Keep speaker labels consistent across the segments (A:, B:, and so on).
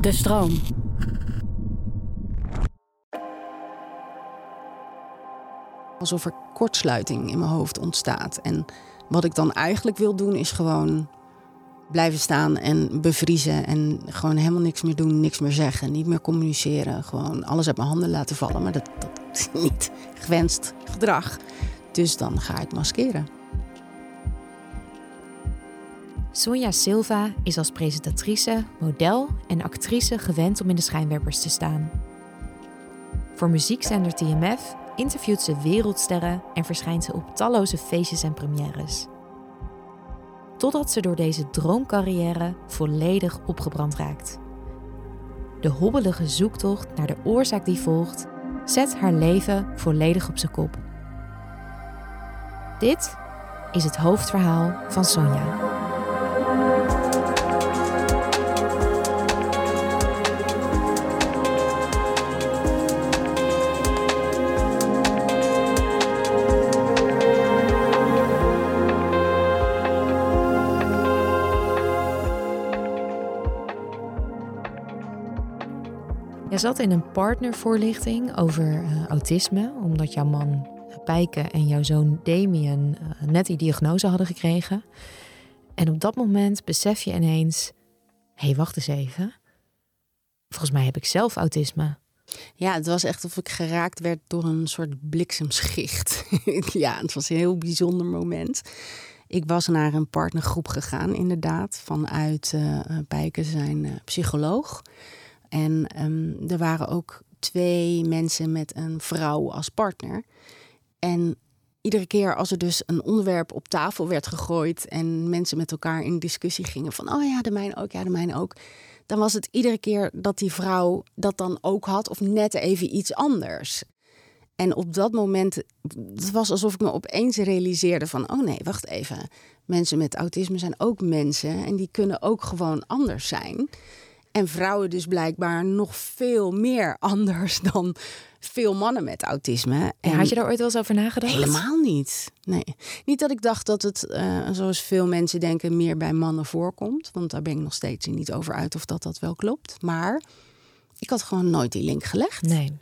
A: De stroom.
B: Alsof er kortsluiting in mijn hoofd ontstaat. En wat ik dan eigenlijk wil doen is gewoon blijven staan en bevriezen. En gewoon helemaal niks meer doen, niks meer zeggen, niet meer communiceren. Gewoon alles uit mijn handen laten vallen. Maar dat, dat is niet gewenst gedrag. Dus dan ga ik maskeren.
C: Sonja Silva is als presentatrice, model en actrice gewend om in de schijnwerpers te staan. Voor muziekzender TMF interviewt ze wereldsterren en verschijnt ze op talloze feestjes en premières. Totdat ze door deze droomcarrière volledig opgebrand raakt. De hobbelige zoektocht naar de oorzaak die volgt, zet haar leven volledig op zijn kop. Dit is het hoofdverhaal van Sonja. Zat in een partnervoorlichting over uh, autisme, omdat jouw man Pijke en jouw zoon Damien uh, net die diagnose hadden gekregen. En op dat moment besef je ineens: hé, hey, wacht eens even. Volgens mij heb ik zelf autisme.
B: Ja, het was echt of ik geraakt werd door een soort bliksemschicht. ja, het was een heel bijzonder moment. Ik was naar een partnergroep gegaan, inderdaad, vanuit uh, Pijke, zijn psycholoog. En um, er waren ook twee mensen met een vrouw als partner. En iedere keer als er dus een onderwerp op tafel werd gegooid en mensen met elkaar in discussie gingen van, oh ja, de mijne ook, ja, de mijne ook. Dan was het iedere keer dat die vrouw dat dan ook had of net even iets anders. En op dat moment, het was alsof ik me opeens realiseerde van, oh nee, wacht even. Mensen met autisme zijn ook mensen en die kunnen ook gewoon anders zijn. En vrouwen dus blijkbaar nog veel meer anders dan veel mannen met autisme.
C: En had je daar ooit wel eens over nagedacht?
B: Helemaal niet. Nee. Niet dat ik dacht dat het, uh, zoals veel mensen denken, meer bij mannen voorkomt. Want daar ben ik nog steeds niet over uit of dat dat wel klopt. Maar ik had gewoon nooit die link gelegd.
C: Nee.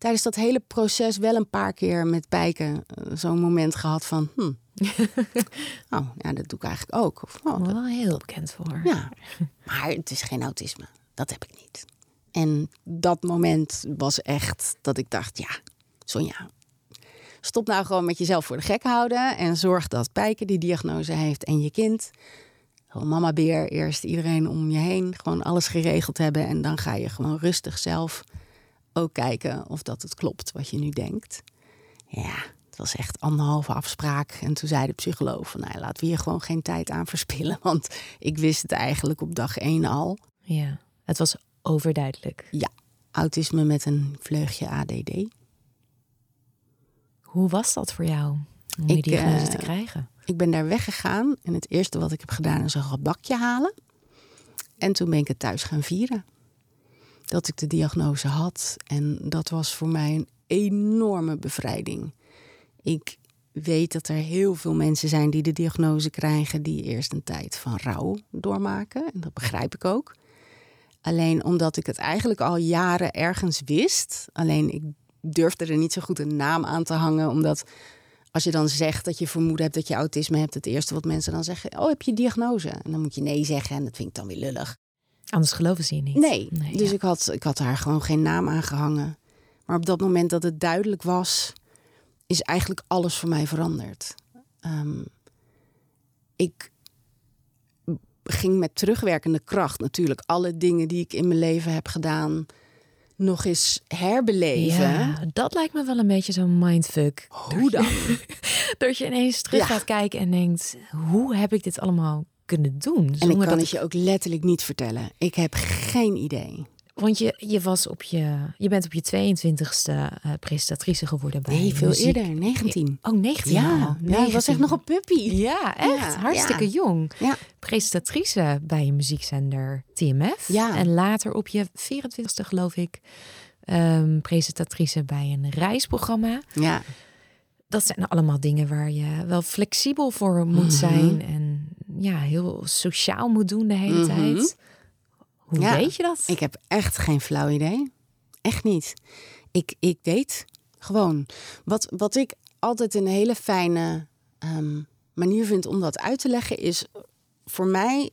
B: Tijdens dat hele proces wel een paar keer met Pijken uh, zo'n moment gehad van... Hm, oh, ja, dat doe ik eigenlijk ook. Of, oh,
C: dat... wel heel bekend voor.
B: Ja, maar het is geen autisme. Dat heb ik niet. En dat moment was echt dat ik dacht, ja, Sonja, stop nou gewoon met jezelf voor de gek houden en zorg dat Pijke die diagnose heeft en je kind. Mama beer, eerst iedereen om je heen, gewoon alles geregeld hebben en dan ga je gewoon rustig zelf ook kijken of dat het klopt wat je nu denkt. Ja, het was echt anderhalve afspraak. En toen zei de psycholoog van, nou, laten we hier gewoon geen tijd aan verspillen. Want ik wist het eigenlijk op dag één al.
C: Ja, het was overduidelijk.
B: Ja, autisme met een vleugje ADD.
C: Hoe was dat voor jou om die diagnose uh, te krijgen?
B: Ik ben daar weggegaan en het eerste wat ik heb gedaan is een gebakje halen. En toen ben ik het thuis gaan vieren. Dat ik de diagnose had. En dat was voor mij een enorme bevrijding. Ik weet dat er heel veel mensen zijn die de diagnose krijgen, die eerst een tijd van rouw doormaken. En dat begrijp ik ook. Alleen omdat ik het eigenlijk al jaren ergens wist. Alleen ik durfde er niet zo goed een naam aan te hangen. Omdat als je dan zegt dat je vermoeden hebt dat je autisme hebt, het eerste wat mensen dan zeggen: Oh, heb je diagnose? En dan moet je nee zeggen en dat vind ik dan weer lullig.
C: Anders geloven ze je niet.
B: Nee, nee dus ja. ik, had, ik had daar gewoon geen naam aan gehangen. Maar op dat moment dat het duidelijk was, is eigenlijk alles voor mij veranderd. Um, ik ging met terugwerkende kracht natuurlijk alle dingen die ik in mijn leven heb gedaan nog eens herbeleven.
C: Ja, dat lijkt me wel een beetje zo'n mindfuck.
B: Hoe dan?
C: dat je ineens terug ja. gaat kijken en denkt: hoe heb ik dit allemaal kunnen doen?
B: En ik kan het je ook letterlijk niet vertellen. Ik heb geen idee.
C: Want je, je, was op je, je bent op je 22e uh, presentatrice geworden bij
B: Nee, veel
C: muziek.
B: eerder, 19.
C: Oh, 19
B: Ja, ja ik was echt nog een puppy.
C: Ja, echt.
B: Ja,
C: Hartstikke
B: ja.
C: jong.
B: Ja.
C: Presentatrice bij een muziekzender TMF.
B: Ja.
C: En later op je 24e geloof ik... Um, presentatrice bij een reisprogramma.
B: Ja.
C: Dat zijn allemaal dingen waar je wel flexibel voor moet
B: Mhm.
C: zijn. En ja, heel sociaal moet doen de hele
B: Mhm.
C: tijd. Hoe
B: Ja,
C: weet je dat?
B: Ik heb echt geen flauw idee. Echt niet. Ik, ik weet gewoon. Wat, wat ik altijd een hele fijne ehm, manier vind om dat uit te leggen is... voor mij,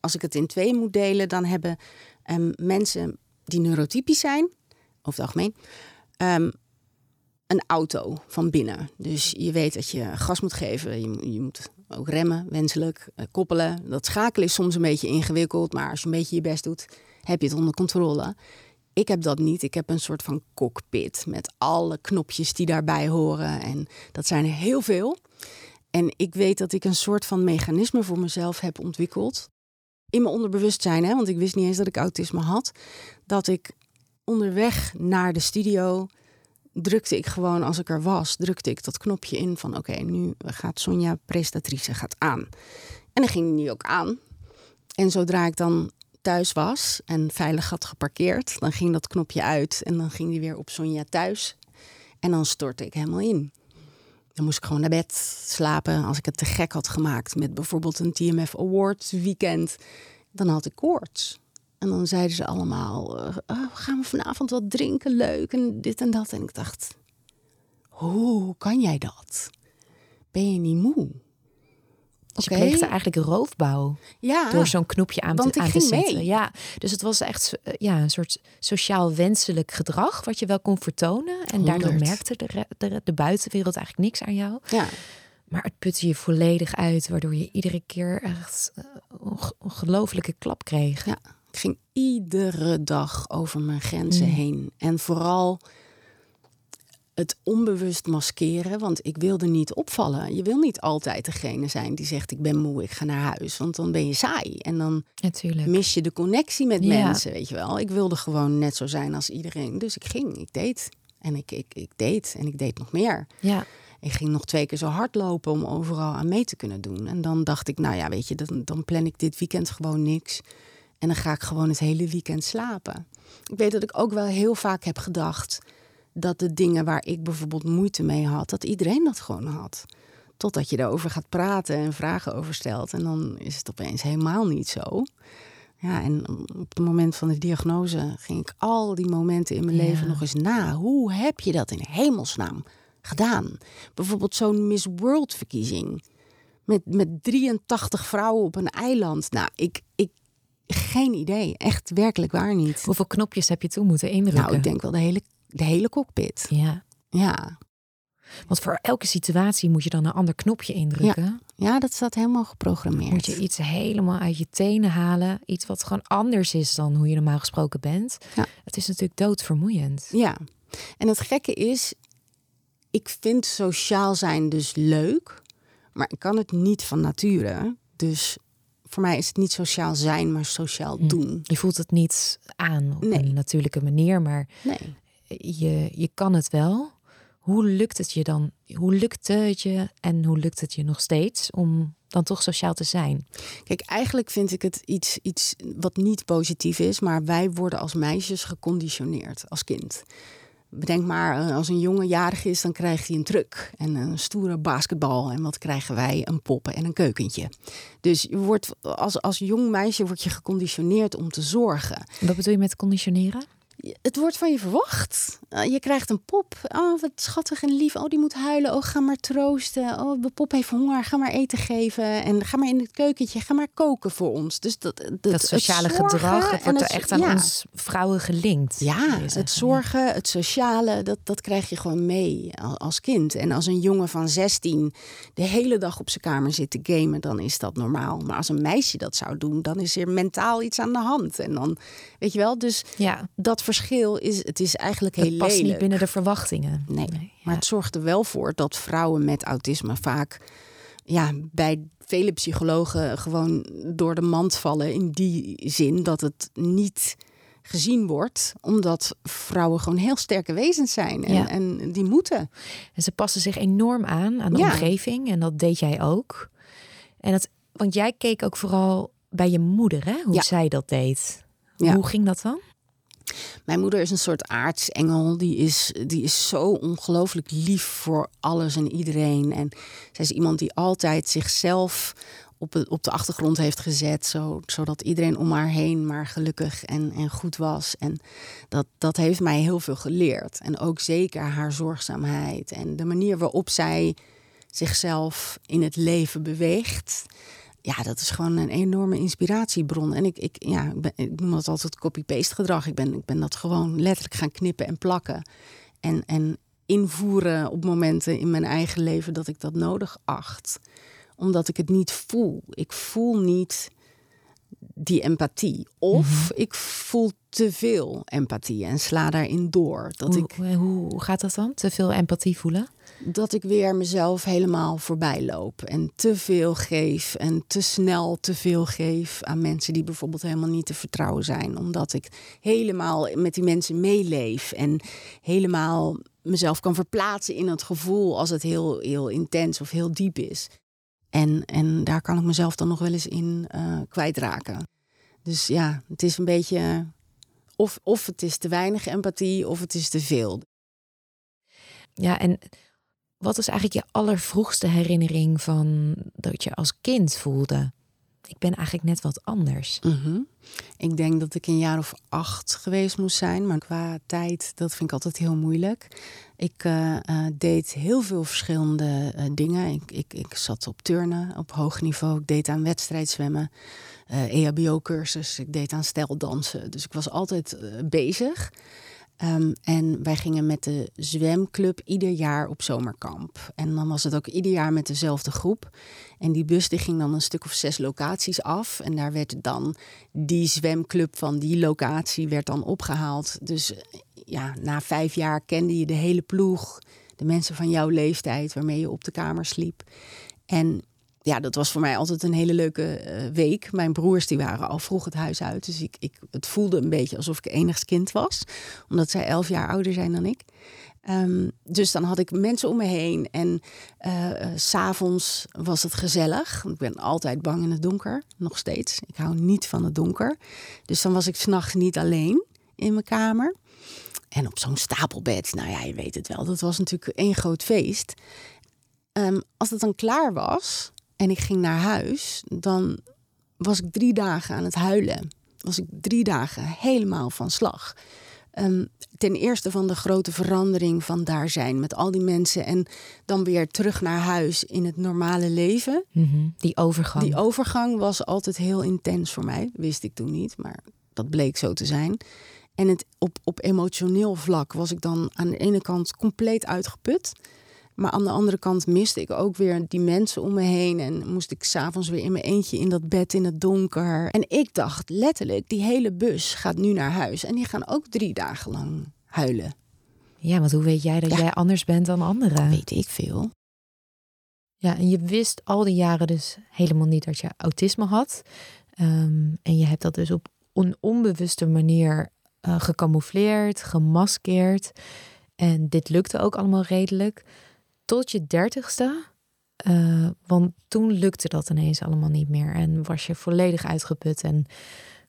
B: als ik het in twee moet delen... dan hebben ehm, mensen die neurotypisch zijn, over het algemeen... ehm, een auto van binnen. Dus je weet dat je gas moet geven. Je, je moet ook remmen, wenselijk, eh, koppelen. Dat schakelen is soms een beetje ingewikkeld. Maar als je een beetje je best doet, heb je het onder controle. Ik heb dat niet. Ik heb een soort van cockpit met alle knopjes die daarbij horen. En dat zijn er heel veel. En ik weet dat ik een soort van mechanisme voor mezelf heb ontwikkeld. In mijn onderbewustzijn, hè, want ik wist niet eens dat ik autisme had. Dat ik onderweg naar de studio drukte ik gewoon, als ik er was, drukte ik dat knopje in van oké, nu gaat Sonja presentatrice gaat aan. En dan ging die ook aan. En zodra ik dan thuis was en veilig had geparkeerd, dan ging dat knopje uit en dan ging die weer op Sonja thuis. En dan stortte ik helemaal in. Dan moest ik gewoon naar bed slapen als ik het te gek had gemaakt met bijvoorbeeld een TMF Awards weekend. Dan had ik koorts. En dan zeiden ze allemaal, oh, gaan we vanavond wat drinken, leuk en dit en dat. En ik dacht, hoe kan jij dat? Ben je niet moe?
C: Dus je pleegde eigenlijk roofbouw
B: Ja,
C: door zo'n knopje aan,
B: want
C: te, aan te zetten.
B: mee.
C: Ja, dus het was echt eh, ja, een soort sociaal wenselijk gedrag wat je wel kon vertonen. En daardoor merkte de, de, de buitenwereld eigenlijk niks aan jou.
B: ja.
C: Maar het putte je volledig uit, waardoor je iedere keer echt eh, onge- ongelofelijke klap kreeg.
B: Ja, ik ging iedere dag over mijn grenzen
C: Mm.
B: heen. En vooral het onbewust maskeren, want ik wilde niet opvallen. Je wil niet altijd degene zijn die zegt: Ik ben moe, ik ga naar huis. Want dan ben je saai. En dan
C: Natuurlijk.
B: mis je de connectie met
C: Ja.
B: mensen, weet je wel. Ik wilde gewoon net zo zijn als iedereen. Dus ik ging, ik deed. En ik, ik, ik deed en ik deed nog meer.
C: Ja,
B: Ik ging nog twee keer zo hard lopen om overal aan mee te kunnen doen. En dan dacht ik, nou ja, weet je, dan, dan plan ik dit weekend gewoon niks. En dan ga ik gewoon het hele weekend slapen. Ik weet dat ik ook wel heel vaak heb gedacht dat de dingen waar ik bijvoorbeeld moeite mee had, dat iedereen dat gewoon had. Totdat je daarover gaat praten en vragen over stelt. En dan is het opeens helemaal niet zo. Ja, en op het moment van de diagnose ging ik al die momenten in mijn
C: Ja.
B: leven nog eens na. Hoe heb je dat in hemelsnaam gedaan? Bijvoorbeeld zo'n Miss World verkiezing. Met, met 83 vrouwen op een eiland. Nou, ik, ik, geen idee. Echt werkelijk waar niet.
C: hoeveel knopjes heb je toen moeten indrukken?
B: Nou, ik denk wel de hele, de hele cockpit.
C: Ja,
B: Ja.
C: want voor elke situatie moet je dan een ander knopje indrukken.
B: ja, dat staat helemaal geprogrammeerd.
C: Moet je iets helemaal uit je tenen halen. Iets wat gewoon anders is dan hoe je normaal gesproken bent.
B: Ja.
C: Het is natuurlijk doodvermoeiend.
B: Ja, en het gekke is, ik vind sociaal zijn dus leuk, maar ik kan het niet van nature. Dus voor mij is het niet sociaal zijn, maar sociaal doen.
C: Je voelt het niet aan op
B: Nee.
C: een natuurlijke manier, maar
B: Nee.
C: je, je kan het wel. Hoe lukt het je dan? Hoe lukte het je en hoe lukt het je nog steeds om dan toch sociaal te zijn?
B: Kijk, eigenlijk vind ik het iets, iets wat niet positief is, maar wij worden als meisjes geconditioneerd als kind. Bedenk maar, eh, als een jongen jarig is, dan krijgt hij een truck en een stoere basketbal. En wat krijgen wij? Een pop en een keukentje. Dus je wordt, als, als jong meisje word je geconditioneerd om te zorgen.
C: Wat bedoel je met conditioneren?
B: Het wordt van je verwacht. Eh, je krijgt een pop. Oh, wat schattig en lief. Oh, die moet huilen. Oh, ga maar troosten. Oh, de pop heeft honger. Ga maar eten geven. En ga maar in het keukentje. Ga maar koken voor ons. Dus dat, dat,
C: Dat sociale gedrag, het wordt er
B: het-
C: echt aan
B: ja.
C: ons vrouwen gelinkt.
B: Ja, het zorgen, het sociale, dat, dat krijg je gewoon mee al- als kind. En als een jongen van 16 de hele dag op zijn kamer zit te gamen, dan is dat normaal. Maar als een meisje dat zou doen, dan is er mentaal iets aan de hand. En dan, weet je wel, dus
C: Ja,
B: dat verschil is, het is eigenlijk heel
C: het past
B: lelijk.
C: niet binnen de verwachtingen.
B: Nee,
C: ja.
B: maar het zorgt er wel voor dat vrouwen met autisme vaak ja, bij vele psychologen gewoon door de mand vallen. In die zin dat het niet gezien wordt, omdat vrouwen gewoon heel sterke wezens zijn. En,
C: Ja.
B: en die moeten.
C: En ze passen zich enorm aan aan de
B: Ja.
C: omgeving. En dat deed jij ook. En dat, want jij keek ook vooral bij je moeder, hè? Hoe
B: Ja.
C: zij dat deed. Hoe ging dat dan?
B: Mijn moeder is een soort aartsengel. Die is, die is zo ongelooflijk lief voor alles en iedereen. En zij is iemand die altijd zichzelf op, op de achtergrond heeft gezet. Zo, zodat iedereen om haar heen maar gelukkig en, en goed was. En dat, dat heeft mij heel veel geleerd. En ook zeker haar zorgzaamheid en de manier waarop zij zichzelf in het leven beweegt. Ja, dat is gewoon een enorme inspiratiebron. En ik, ik, ja, ik, ben, ik noem dat altijd copy-paste gedrag. Ik ben, ik ben dat gewoon letterlijk gaan knippen en plakken. En, en invoeren op momenten in mijn eigen leven dat ik dat nodig acht. Omdat ik het niet voel. Ik voel niet die empathie. Of mhm. ik voel te veel empathie en sla daarin door.
C: Dat hoe, ik, hoe gaat dat dan? Te veel empathie voelen?
B: Dat ik weer mezelf helemaal voorbij loop. En te veel geef. En te snel te veel geef aan mensen die bijvoorbeeld helemaal niet te vertrouwen zijn. Omdat ik helemaal met die mensen meeleef. En helemaal mezelf kan verplaatsen in het gevoel als het heel, heel intens of heel diep is. En, en daar kan ik mezelf dan nog wel eens in uh, kwijtraken. Dus ja, het is een beetje. Of, of het is te weinig empathie of het is te veel.
C: Ja, en wat is eigenlijk je allervroegste herinnering van dat je als kind voelde? Ik ben eigenlijk net wat anders.
B: Mhm. Ik denk dat ik een jaar of acht geweest moest zijn, maar qua tijd, dat vind ik altijd heel moeilijk. Ik uh, deed heel veel verschillende uh, dingen. Ik, ik, ik zat op turnen op hoog niveau. Ik deed aan wedstrijdzwemmen, EHBO-cursus. Ik deed aan steldansen. Dus ik was altijd bezig. Um, en wij gingen met de zwemclub ieder jaar op zomerkamp. En dan was het ook ieder jaar met dezelfde groep. En die bus die ging dan een stuk of zes locaties af. En daar werd dan die zwemclub van die locatie werd dan opgehaald. Dus ja, na vijf jaar kende je de hele ploeg. De mensen van jouw leeftijd waarmee je op de kamer sliep. En ja, dat was voor mij altijd een hele leuke eh, week. Mijn broers die waren al vroeg het huis uit. Dus ik, ik, het voelde een beetje alsof ik enigs kind was. Omdat zij elf jaar ouder zijn dan ik. Ehm, dus dan had ik mensen om me heen. En uh, uh, s'avonds was het gezellig. Ik ben altijd bang in het donker. Nog steeds. Ik hou niet van het donker. Dus dan was ik s'nachts niet alleen in mijn kamer. En op zo'n stapelbed. Nou ja, je weet het wel. Dat was natuurlijk één groot feest. Um, als het dan klaar was, en ik ging naar huis, dan was ik drie dagen aan het huilen. Was ik drie dagen helemaal van slag. Um, ten eerste van de grote verandering van daar zijn met al die mensen en dan weer terug naar huis in het normale leven.
C: Mhm, die overgang.
B: Die overgang was altijd heel intens voor mij. Wist ik toen niet, maar dat bleek zo te zijn. En het, op, op emotioneel vlak was ik dan aan de ene kant compleet uitgeput. Maar aan de andere kant miste ik ook weer die mensen om me heen. En moest ik s'avonds weer in mijn eentje in dat bed in het donker. En ik dacht letterlijk, die hele bus gaat nu naar huis. En die gaan ook drie dagen lang huilen.
C: Ja, want hoe weet jij dat jij anders bent dan anderen?
B: weet ik veel.
C: Ja, en je wist al die jaren dus helemaal niet dat je autisme had. Ehm, en je hebt dat dus op een onbewuste manier uh, gecamoufleerd, gemaskeerd. En dit lukte ook allemaal redelijk tot je dertigste. Uh, want toen lukte dat ineens allemaal niet meer. En was je volledig uitgeput. En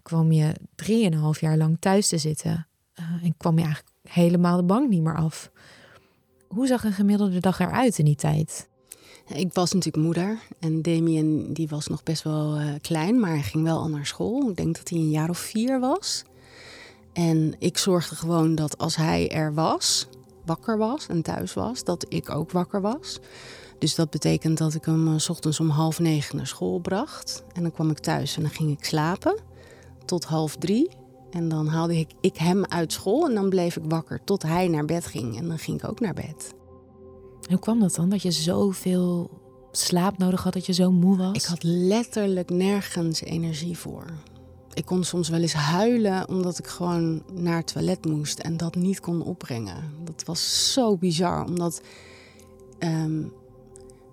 C: kwam je drieënhalf jaar lang thuis te zitten. Uh, en kwam je eigenlijk helemaal de bank niet meer af. Hoe zag een gemiddelde dag eruit in die tijd?
B: Ik was natuurlijk moeder. En Damien die was nog best wel uh, klein. Maar hij ging wel al naar school. Ik denk dat hij een jaar of vier was. En ik zorgde gewoon dat als hij er was wakker was en thuis was, dat ik ook wakker was. Dus dat betekent dat ik hem uh, s ochtends om half negen naar school bracht. En dan kwam ik thuis en dan ging ik slapen tot half drie. En dan haalde ik, ik hem uit school en dan bleef ik wakker tot hij naar bed ging. En dan ging ik ook naar bed.
C: Hoe kwam dat dan, dat je zoveel slaap nodig had, dat je zo moe was?
B: Ik had letterlijk nergens energie voor. Ik kon soms wel eens huilen omdat ik gewoon naar het toilet moest en dat niet kon opbrengen. Dat was zo bizar, omdat. Um,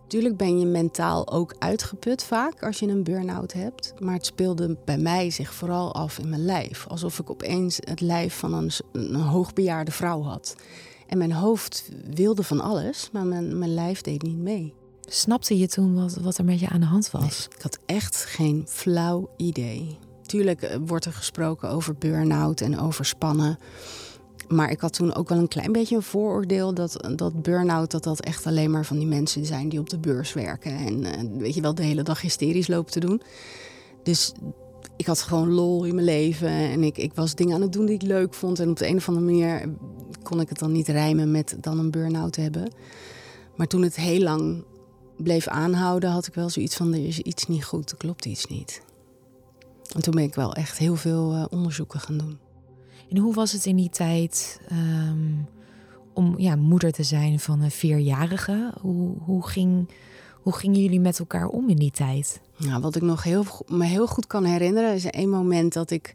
B: Tuurlijk ben je mentaal ook uitgeput vaak als je een burn-out hebt. Maar het speelde bij mij zich vooral af in mijn lijf. Alsof ik opeens het lijf van een, een hoogbejaarde vrouw had. En mijn hoofd wilde van alles, maar mijn, mijn lijf deed niet mee.
C: Snapte je toen wat, wat er met je aan de hand was?
B: ik had echt geen flauw idee. Tuurlijk eh, wordt er gesproken over burn-out en overspannen. Maar ik had toen ook wel een klein beetje een vooroordeel dat, dat burn-out dat dat echt alleen maar van die mensen zijn die op de beurs werken. En weet je wel, de hele dag hysterisch lopen te doen. Dus ik had gewoon lol in mijn leven. En ik, ik was dingen aan het doen die ik leuk vond. En op de een of andere manier kon ik het dan niet rijmen met dan een burn-out hebben. Maar toen het heel lang bleef aanhouden, had ik wel zoiets van: er is iets niet goed, er klopt iets niet. En toen ben ik wel echt heel veel uh, onderzoeken gaan doen.
C: En hoe was het in die tijd um, om ja, moeder te zijn van een vierjarige? Hoe, hoe, ging, hoe gingen jullie met elkaar om in die tijd?
B: Nou, wat ik nog heel, me heel goed kan herinneren is een moment dat ik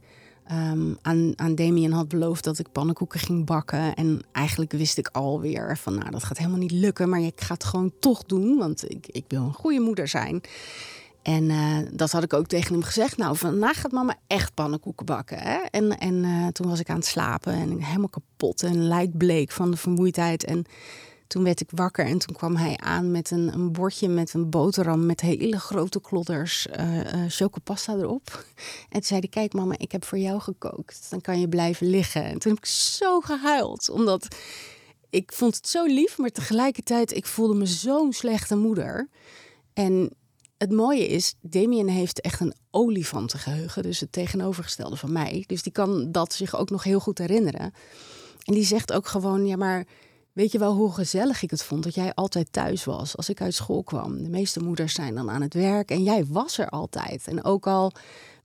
B: um, aan, aan Damien had beloofd dat ik pannenkoeken ging bakken. En eigenlijk wist ik alweer van nou, dat gaat helemaal niet lukken, maar ik ga het gewoon toch doen, want ik, ik wil een goede moeder zijn. En uh, dat had ik ook tegen hem gezegd. Nou, vandaag gaat mama echt pannenkoeken bakken. Hè? En, en uh, toen was ik aan het slapen en helemaal kapot en lijkbleek van de vermoeidheid. En toen werd ik wakker en toen kwam hij aan met een, een bordje met een boterham met hele grote klodders uh, chocopasta erop. En toen zei hij, kijk mama, ik heb voor jou gekookt. Dan kan je blijven liggen. En toen heb ik zo gehuild, omdat ik vond het zo lief, maar tegelijkertijd ik voelde me zo'n slechte moeder. En het mooie is, Damien heeft echt een olifantengeheugen, dus het tegenovergestelde van mij. Dus die kan dat zich ook nog heel goed herinneren. En die zegt ook gewoon, ja maar weet je wel hoe gezellig ik het vond dat jij altijd thuis was als ik uit school kwam. De meeste moeders zijn dan aan het werk en jij was er altijd. En ook al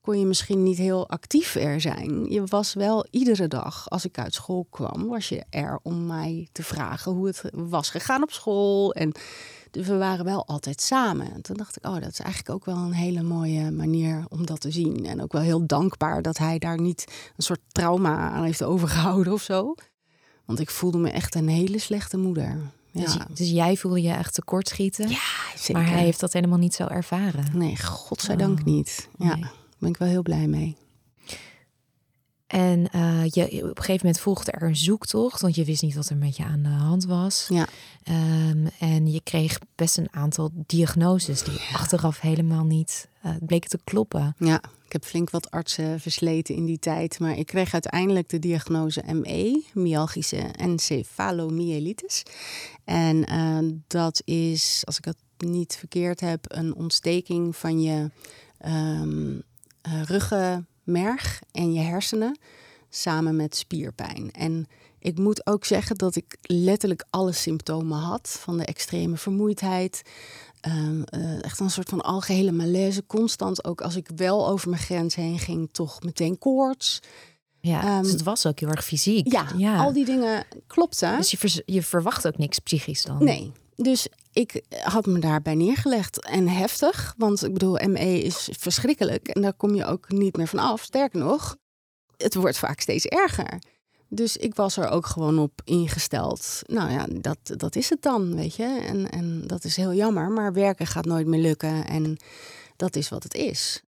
B: kon je misschien niet heel actief er zijn, je was wel iedere dag als ik uit school kwam, was je er om mij te vragen hoe het was gegaan op school en we waren wel altijd samen. En toen dacht ik, oh, dat is eigenlijk ook wel een hele mooie manier om dat te zien. En ook wel heel dankbaar dat hij daar niet een soort trauma aan heeft overgehouden of zo. Want ik voelde me echt een hele slechte moeder.
C: Ja. Dus, dus jij voelde je echt tekortschieten?
B: Ja, zeker.
C: Maar hij heeft dat helemaal niet zo ervaren?
B: Nee, godzijdank oh, niet. Ja, daar ben ik wel heel blij mee.
C: En uh, je, op een gegeven moment volgde er een zoektocht, want je wist niet wat er met je aan de hand was.
B: Ja.
C: Um, en je kreeg best een aantal diagnoses die achteraf helemaal niet uh, bleken te kloppen.
B: Ja, ik heb flink wat artsen versleten in die tijd, maar ik kreeg uiteindelijk de diagnose ME, myalgische encefalomyelitis. En uh, dat is, als ik het niet verkeerd heb, een ontsteking van je um, ruggen merg en je hersenen samen met spierpijn. En ik moet ook zeggen dat ik letterlijk alle symptomen had van de extreme vermoeidheid. Uh, uh, echt een soort van algehele malaise. Constant, ook als ik wel over mijn grens heen ging, toch meteen koorts.
C: Ja, um, dus het was ook heel erg fysiek.
B: Ja, ja. al die dingen klopten.
C: Dus je, je verwacht ook niks psychisch dan?
B: Nee, dus ik had me daarbij neergelegd en heftig. Want ik bedoel, ME is verschrikkelijk en daar kom je ook niet meer van af. Sterker nog, het wordt vaak steeds erger. Dus ik was er ook gewoon op ingesteld. Nou ja, dat, dat is het dan, weet je. En, en dat is heel jammer, maar werken gaat nooit meer lukken. En dat is wat het is.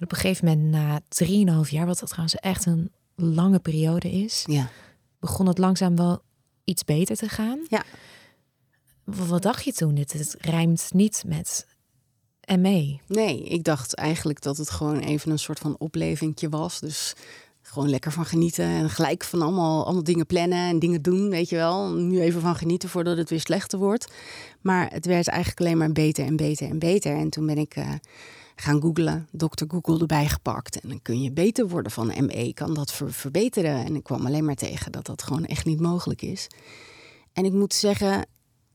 C: op een gegeven moment, na 3,5 jaar, wat dat trouwens echt een lange periode is,
B: ja.
C: begon het langzaam wel iets beter te gaan.
B: Ja.
C: Wat dacht je toen? Dit het rijmt niet met ME.
B: Nee, ik dacht eigenlijk dat het gewoon even een soort van oplevingje was. Dus gewoon lekker van genieten en gelijk van allemaal, allemaal dingen plannen en dingen doen, weet je wel. Nu even van genieten voordat het weer slechter wordt. Maar het werd eigenlijk alleen maar beter en beter en beter. En toen ben ik uh, gaan googlen, dokter Google erbij gepakt. En dan kun je beter worden van ME, kan dat verbeteren. En ik kwam alleen maar tegen dat dat gewoon echt niet mogelijk is. En ik moet zeggen,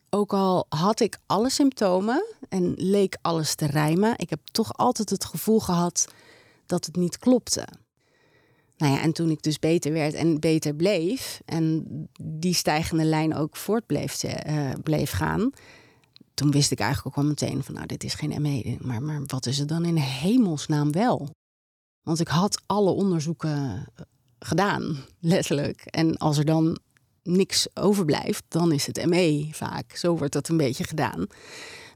B: ook al had ik alle symptomen en leek alles te rijmen, ik heb toch altijd het gevoel gehad dat het niet klopte. Nou ja, en toen ik dus beter werd en beter bleef en die stijgende lijn ook voort bleef, uh, bleef gaan, toen wist ik eigenlijk ook al meteen van nou, dit is geen ME, maar, maar wat is het dan in hemelsnaam wel? Want ik had alle onderzoeken gedaan, letterlijk. En als er dan niks overblijft, dan is het ME vaak. Zo wordt dat een beetje gedaan.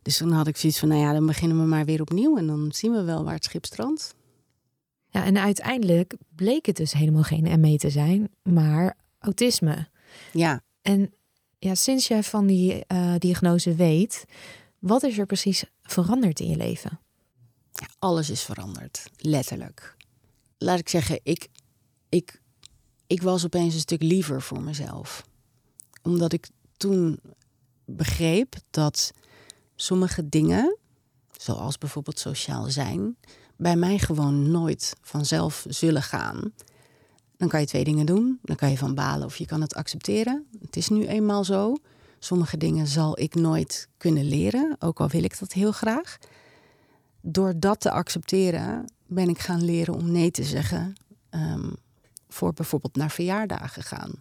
B: Dus toen had ik zoiets van, nou ja, dan beginnen we maar weer opnieuw en dan zien we wel waar het schip strandt.
C: Ja, en uiteindelijk bleek het dus helemaal geen ME te zijn, maar autisme.
B: Ja.
C: En ja, sinds jij van die uh, diagnose weet, wat is er precies veranderd in je leven?
B: Alles is veranderd, letterlijk. Laat ik zeggen, ik, ik ik was opeens een stuk liever voor mezelf. Omdat ik toen begreep dat sommige dingen, zoals bijvoorbeeld sociaal zijn, bij mij gewoon nooit vanzelf zullen gaan. Dan kan je twee dingen doen. Dan kan je van balen of je kan het accepteren. Het is nu eenmaal zo. Sommige dingen zal ik nooit kunnen leren, ook al wil ik dat heel graag. Door dat te accepteren ben ik gaan leren om nee te zeggen ehm, voor bijvoorbeeld naar verjaardagen gaan.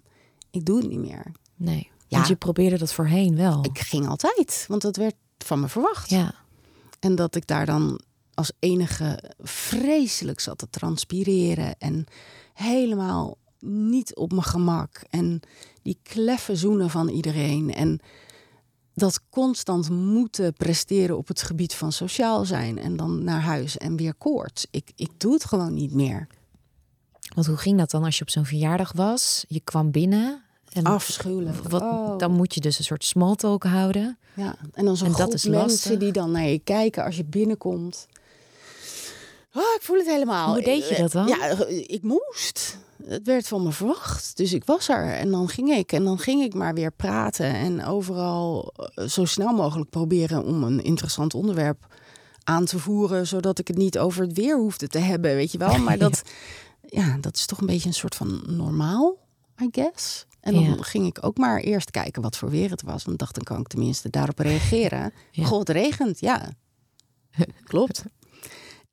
B: Ik doe het niet meer.
C: Nee, ja. want je probeerde dat voorheen wel.
B: Ik ging altijd, want dat werd van me verwacht.
C: Ja.
B: En dat ik daar dan als enige vreselijk zat te transpireren en helemaal niet op mijn gemak. En die kleffe zoenen van iedereen. En dat constant moeten presteren op het gebied van sociaal zijn. En dan naar huis en weer koorts. Ik, ik doe het gewoon niet meer.
C: Want hoe ging dat dan als je op zo'n verjaardag was? Je kwam binnen.
B: En Afschuwelijk.
C: Wat, oh. Dan moet je dus een soort smalltalk houden.
B: Ja, en dan zo'n groep mensen lastig. die dan naar je kijken als je binnenkomt. Oh, ik voel het helemaal.
C: Hoe deed je dat dan?
B: Ja, ik moest. Het werd van me verwacht. Dus ik was er en dan ging ik. En dan ging ik maar weer praten. En overal eh, zo snel mogelijk proberen om een interessant onderwerp aan te voeren. Zodat ik het niet over het weer hoefde te hebben, weet je wel. Maar dat, ja, dat is toch een beetje een soort van normaal, I guess. En dan ging ik ook maar eerst kijken wat voor weer het was. Want dacht, dan kan ik tenminste daarop reageren. Ja. Goh, het regent, ja. Klopt.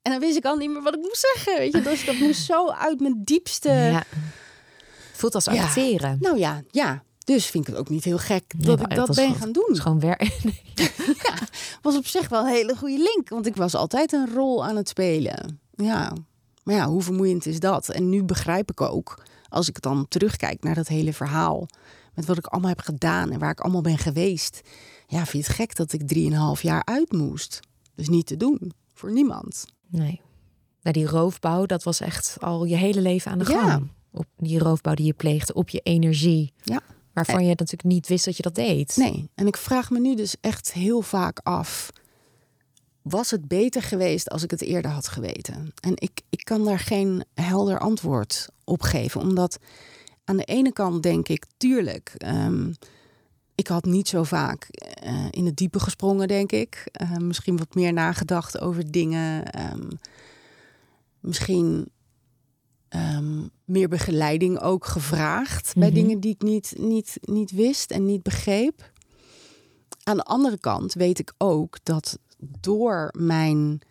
B: En dan wist ik al niet meer wat ik moest zeggen. Weet je? Dus dat moest zo uit mijn diepste. Ja.
C: Voelt als acteren.
B: Nou ja, ja. Dus vind ik het ook niet heel gek dat ik dat ben gaan doen. Het
C: is gewoon werk.
B: ja, was op zich wel een hele goede link. Want ik was altijd een rol aan het spelen. Ja. Maar ja, hoe vermoeiend is dat? En nu begrijp ik ook, als ik dan terugkijk naar dat hele verhaal. Met wat ik allemaal heb gedaan en waar ik allemaal ben geweest. Ja, vind je het gek dat ik drieënhalf jaar uit moest? Dus niet te doen. Voor niemand.
C: Nee. Nou, die roofbouw, dat was echt al je hele leven aan de gang. Op die roofbouw die je pleegde, op je energie.
B: Ja.
C: Waarvan je natuurlijk niet wist dat je dat deed.
B: Nee, en ik vraag me nu dus echt heel vaak af. Was het beter geweest als ik het eerder had geweten? En ik, ik kan daar geen helder antwoord op geven. Omdat aan de ene kant denk ik, tuurlijk, um, ik had niet zo vaak uh, in het diepe gesprongen, denk ik. Uh, misschien wat meer nagedacht over dingen. Um, misschien um, meer begeleiding ook gevraagd mm -hmm. bij mhm. dingen die ik niet, niet, niet wist en niet begreep. Aan de andere kant weet ik ook dat door mijn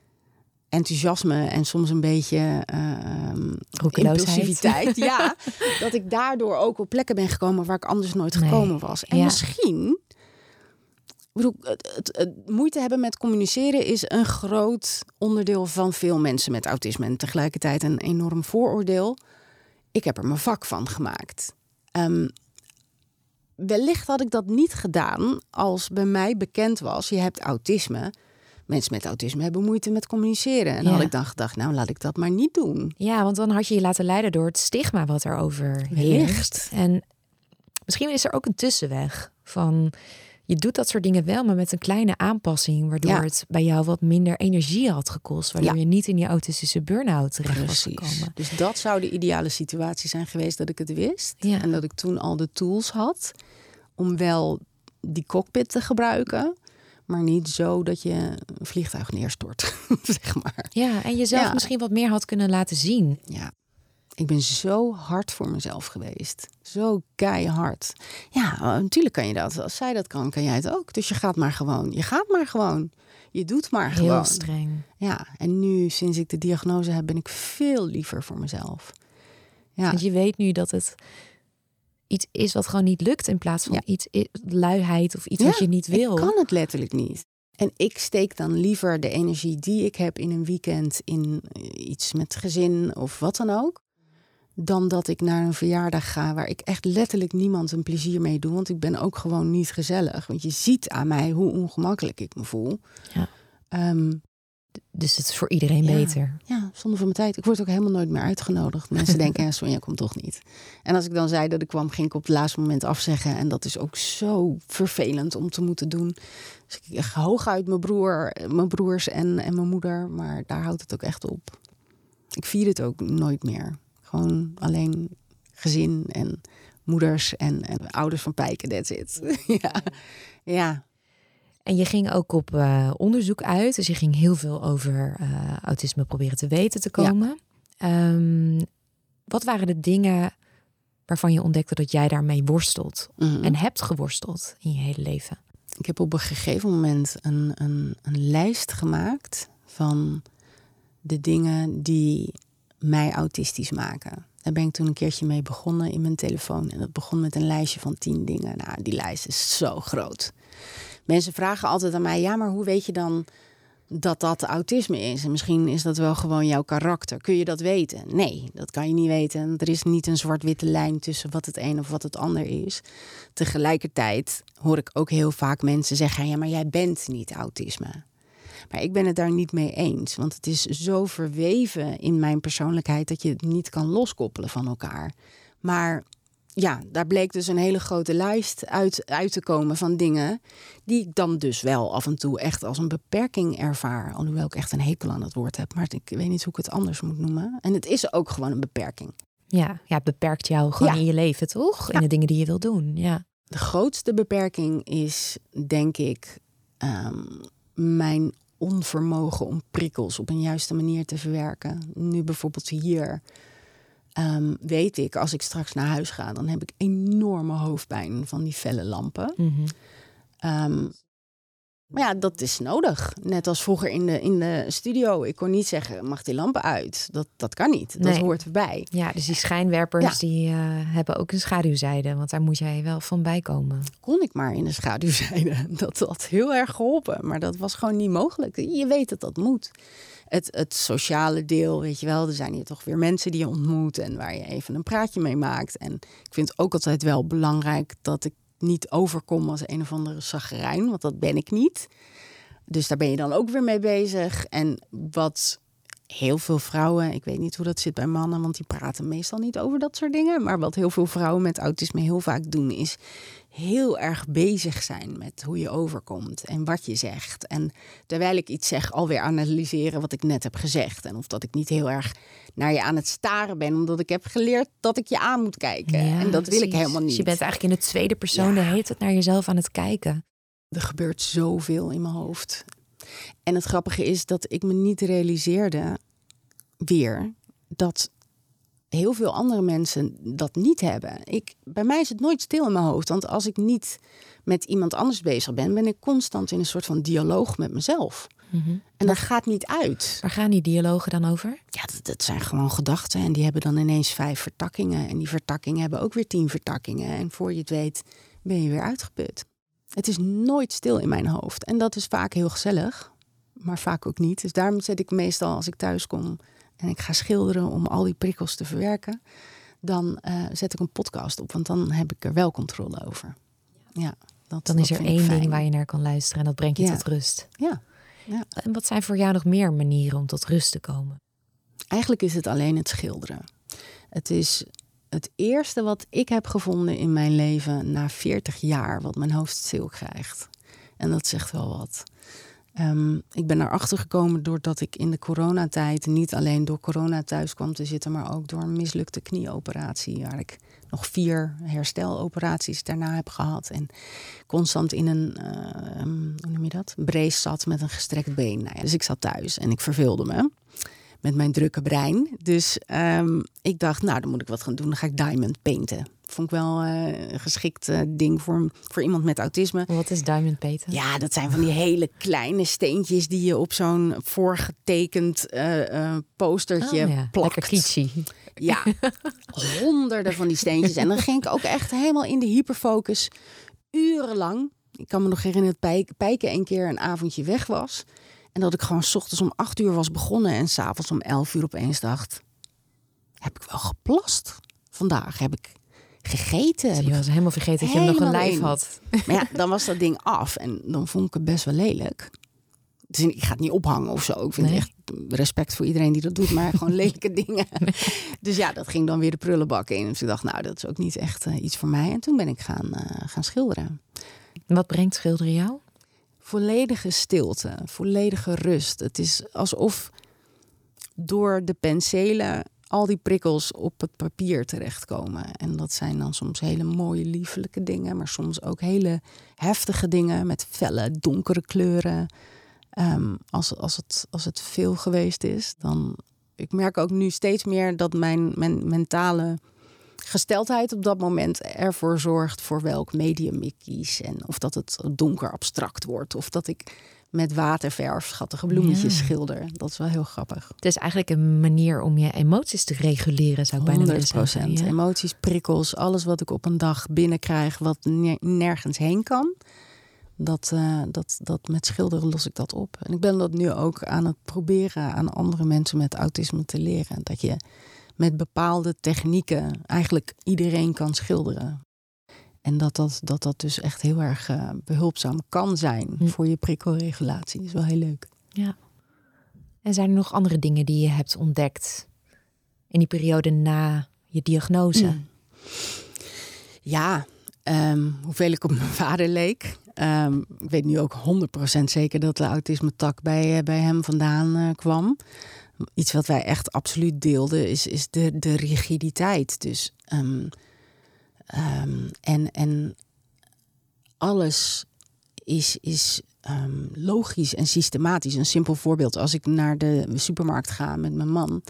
B: enthousiasme en soms een beetje uh, impulsiviteit. ja, dat ik daardoor ook op plekken ben gekomen waar ik anders nooit gekomen was. En misschien, bedoel, het, het, het, moeite hebben met communiceren is een groot onderdeel van veel mensen met autisme en tegelijkertijd een enorm vooroordeel. Ik heb er mijn vak van gemaakt. Um, wellicht had ik dat niet gedaan als bij mij bekend was: je hebt autisme mensen met autisme hebben moeite met communiceren. En dan had ik dan gedacht, nou laat ik dat maar niet doen.
C: Ja, want dan had je je laten leiden door het stigma wat erover heerst. En misschien is er ook een tussenweg van je doet dat soort dingen wel, maar met een kleine aanpassing, waardoor het bij jou wat minder energie had gekost, waardoor je niet in je autistische burn-out terecht was gekomen.
B: Dus dat zou de ideale situatie zijn geweest dat ik het wist en dat ik toen al de tools had om wel die cockpit te gebruiken maar niet zo dat je een vliegtuig neerstort, zeg maar.
C: Ja, en jezelf misschien wat meer had kunnen laten zien.
B: Ja, ik ben zo hard voor mezelf geweest. Zo keihard. Ja, natuurlijk kan je dat. Als zij dat kan, kan jij het ook. Dus je gaat maar gewoon. Je gaat maar gewoon. Je doet maar gewoon.
C: Heel streng.
B: Ja, en nu, sinds ik de diagnose heb, ben ik veel liever voor mezelf.
C: Ja. Want je weet nu dat het iets is wat gewoon niet lukt in plaats van iets luiheid of iets wat je niet wil.
B: Ik kan het letterlijk niet. En ik steek dan liever de energie die ik heb in een weekend in eh, iets met gezin of wat dan ook. Dan dat ik naar een verjaardag ga waar ik echt letterlijk niemand een plezier mee doe. Want ik ben ook gewoon niet gezellig. Want je ziet aan mij hoe ongemakkelijk ik me voel.
C: Ja. Ehm, dus het is voor iedereen beter.
B: Ja, zonder van mijn tijd. Ik word ook helemaal nooit meer uitgenodigd. Mensen denken, ja, Sonja komt toch niet. En als ik dan zei dat ik kwam, ging ik op het laatste moment afzeggen. En dat is ook zo vervelend om te moeten doen. Dus ik hooguit mijn broer, mijn broers en, en mijn moeder. Maar daar houdt het ook echt op. Ik vier het ook nooit meer. Gewoon alleen gezin en moeders en, en ouders van Pijken, that's it. ja. ja.
C: En je ging ook op uh, onderzoek uit. Dus je ging heel veel over uh, autisme proberen te weten te komen. Ja. Um, wat waren de dingen waarvan je ontdekte dat jij daarmee worstelt
B: Mhm.
C: en hebt geworsteld in je hele leven?
B: Ik heb op een gegeven moment een, een, een lijst gemaakt van de dingen die mij autistisch maken. Daar ben ik toen een keertje mee begonnen in mijn telefoon. En dat begon met een lijstje van tien dingen. Nou, die lijst is zo groot. Mensen vragen altijd aan mij: ja, maar hoe weet je dan dat dat autisme is? En misschien is dat wel gewoon jouw karakter. Kun je dat weten? Nee, dat kan je niet weten. Er is niet een zwart-witte lijn tussen wat het een of wat het ander is. Tegelijkertijd hoor ik ook heel vaak mensen zeggen: ja, maar jij bent niet autisme. Maar ik ben het daar niet mee eens. Want het is zo verweven in mijn persoonlijkheid dat je het niet kan loskoppelen van elkaar. Maar ja, daar bleek dus een hele grote lijst uit, uit te komen van dingen. die ik dan dus wel af en toe echt als een beperking ervaar. Alhoewel ik echt een hekel aan het woord heb. Maar ik weet niet hoe ik het anders moet noemen. En het is ook gewoon een beperking.
C: Ja, ja het beperkt jou gewoon
B: Ja.
C: in je leven, toch? In de dingen die je wil doen. Ja.
B: De grootste beperking is, denk ik, ehm, mijn onvermogen om prikkels op een juiste manier te verwerken. Nu bijvoorbeeld hier ehm, weet ik, als ik straks naar huis ga, dan heb ik enorme hoofdpijn van die felle lampen.
C: Mhm.
B: Ehm, maar ja, dat is nodig. Net als vroeger in de, in de studio. Ik kon niet zeggen, mag die lampen uit? Dat, dat kan niet. Dat hoort erbij.
C: Ja, dus die schijnwerpers
B: Ja.
C: die eh, hebben ook een schaduwzijde, want daar moet jij wel van bijkomen.
B: kon ik maar in de schaduwzijde. Dat had heel erg geholpen, maar dat was gewoon niet mogelijk. Je weet dat dat moet. Het, het sociale deel, weet je wel, er zijn hier toch weer mensen die je ontmoet en waar je even een praatje mee maakt. En ik vind ook altijd wel belangrijk dat ik niet overkom als een of andere zagrijn, want dat ben ik niet. Dus daar ben je dan ook weer mee bezig. En wat heel veel vrouwen, ik weet niet hoe dat zit bij mannen, want die praten meestal niet over dat soort dingen. Maar wat heel veel vrouwen met autisme heel vaak doen, is heel erg bezig zijn met hoe je overkomt en wat je zegt. En terwijl ik iets zeg, alweer analyseren wat ik net heb gezegd. En of dat ik niet heel erg naar je aan het staren ben, omdat ik heb geleerd dat ik je aan moet kijken.
C: Ja,
B: en dat wil ik helemaal niet.
C: Dus je bent eigenlijk in de tweede persoon de
B: Ja.
C: hele tijd naar jezelf aan het kijken.
B: Er gebeurt zoveel in mijn hoofd. En het grappige is dat ik me niet realiseerde weer dat heel veel andere mensen dat niet hebben. Ik, bij mij is het nooit stil in mijn hoofd. Want als ik niet met iemand anders bezig ben, ben ik constant in een soort van dialoog met mezelf.
C: Mhm.
B: En dat gaat niet uit.
C: Waar gaan die dialogen dan over?
B: Ja, dat, dat zijn gewoon gedachten. En die hebben dan ineens vijf vertakkingen. En die vertakkingen hebben ook weer tien vertakkingen. En voor je het weet, ben je weer uitgeput. Het is nooit stil in mijn hoofd. En dat is vaak heel gezellig, maar vaak ook niet. Dus daarom zet ik meestal als ik thuis kom en ik ga schilderen om al die prikkels te verwerken. Dan eh, zet ik een podcast op, want dan heb ik er wel controle over. Ja, dat,
C: Dan is er één ding waar je naar kan luisteren en dat brengt je
B: Ja.
C: tot rust.
B: Ja,
C: En wat zijn voor jou nog meer manieren om tot rust te komen?
B: Eigenlijk is het alleen het schilderen. Het is het eerste wat ik heb gevonden in mijn leven na 40 jaar, wat mijn hoofd stil krijgt. En dat zegt wel wat. Ehm, ik ben erachter gekomen doordat ik in de coronatijd niet alleen door corona thuis kwam te zitten, maar ook door een mislukte knieoperatie, waar ik nog vier hersteloperaties daarna heb gehad. En constant in een, eh, hoe noem je dat? Brace zat met een gestrekt been. Nou ja, dus ik zat thuis en ik verveelde me met mijn drukke brein. Dus ehm, ik dacht, nou, dan moet ik wat gaan doen. Dan ga ik diamond painten. Vond ik wel eh, een geschikt eh, ding voor, voor iemand met autisme.
C: Wat is Diamond Peter?
B: Ja, dat zijn van die hele kleine steentjes die je op zo'n voorgetekend eh, postertje
C: Oh ja,
B: plakt.
C: lekker kitschy.
B: Ja, honderden van die steentjes. En dan ging ik ook echt helemaal in de hyperfocus. Urenlang. Ik kan me nog herinneren dat Pijk- Pijken een keer een avondje weg was. En dat ik gewoon 's ochtends om acht uur was begonnen. En s'avonds om elf uur opeens dacht... Heb ik wel geplast? Vandaag heb ik gegeten. Heb ik
C: was helemaal vergeten dat je hem nog een lijf
B: in.
C: had.
B: maar ja, dan was dat ding af en dan vond ik het best wel lelijk. Dus ik ga het niet ophangen of zo. Ik vind
C: Nee.
B: echt respect voor iedereen die dat doet, maar gewoon lelijke dingen. Dus ja, dat ging dan weer de prullenbak in. Dus ik dacht, nou, dat is ook niet echt eh, iets voor mij. En toen ben ik gaan, eh, gaan schilderen.
C: Wat brengt schilderen jou?
B: Volledige stilte, volledige rust. Het is alsof door de penselen al die prikkels op het papier terechtkomen. En dat zijn dan soms hele mooie, liefelijke dingen, maar soms ook hele heftige dingen met felle, donkere kleuren. Ehm, als, als, het, als het veel geweest is, dan. Ik merk ook nu steeds meer dat mijn, mijn mentale gesteldheid op dat moment ervoor zorgt voor welk medium ik kies. En of dat het donker abstract wordt, of dat ik met waterverf schattige bloemetjes schilder. Dat is wel heel grappig.
C: Het is eigenlijk een manier om je emoties te reguleren, zou ik bijna willen zeggen.
B: Ja. Emoties, prikkels, alles wat ik op een dag binnenkrijg, wat nergens heen kan. Dat, uh, dat, dat met schilderen los ik dat op. En ik ben dat nu ook aan het proberen aan andere mensen met autisme te leren. Dat je met bepaalde technieken eigenlijk iedereen kan schilderen. En dat dat, dat, dat dus echt heel erg uh, behulpzaam kan zijn hm. voor je prikkelregulatie. Dat is wel heel leuk.
C: Ja. En zijn er nog andere dingen die je hebt ontdekt in die periode na je diagnose? Hm.
B: Ja, um, hoeveel ik op mijn vader leek. Um, ik weet nu ook 100% zeker dat de autisme-tak bij, uh, bij hem vandaan uh, kwam. Iets wat wij echt absoluut deelden is, is de, de rigiditeit. Dus um, Um, en, en alles is, is um, logisch en systematisch. Een simpel voorbeeld. Als ik naar de supermarkt ga met mijn man.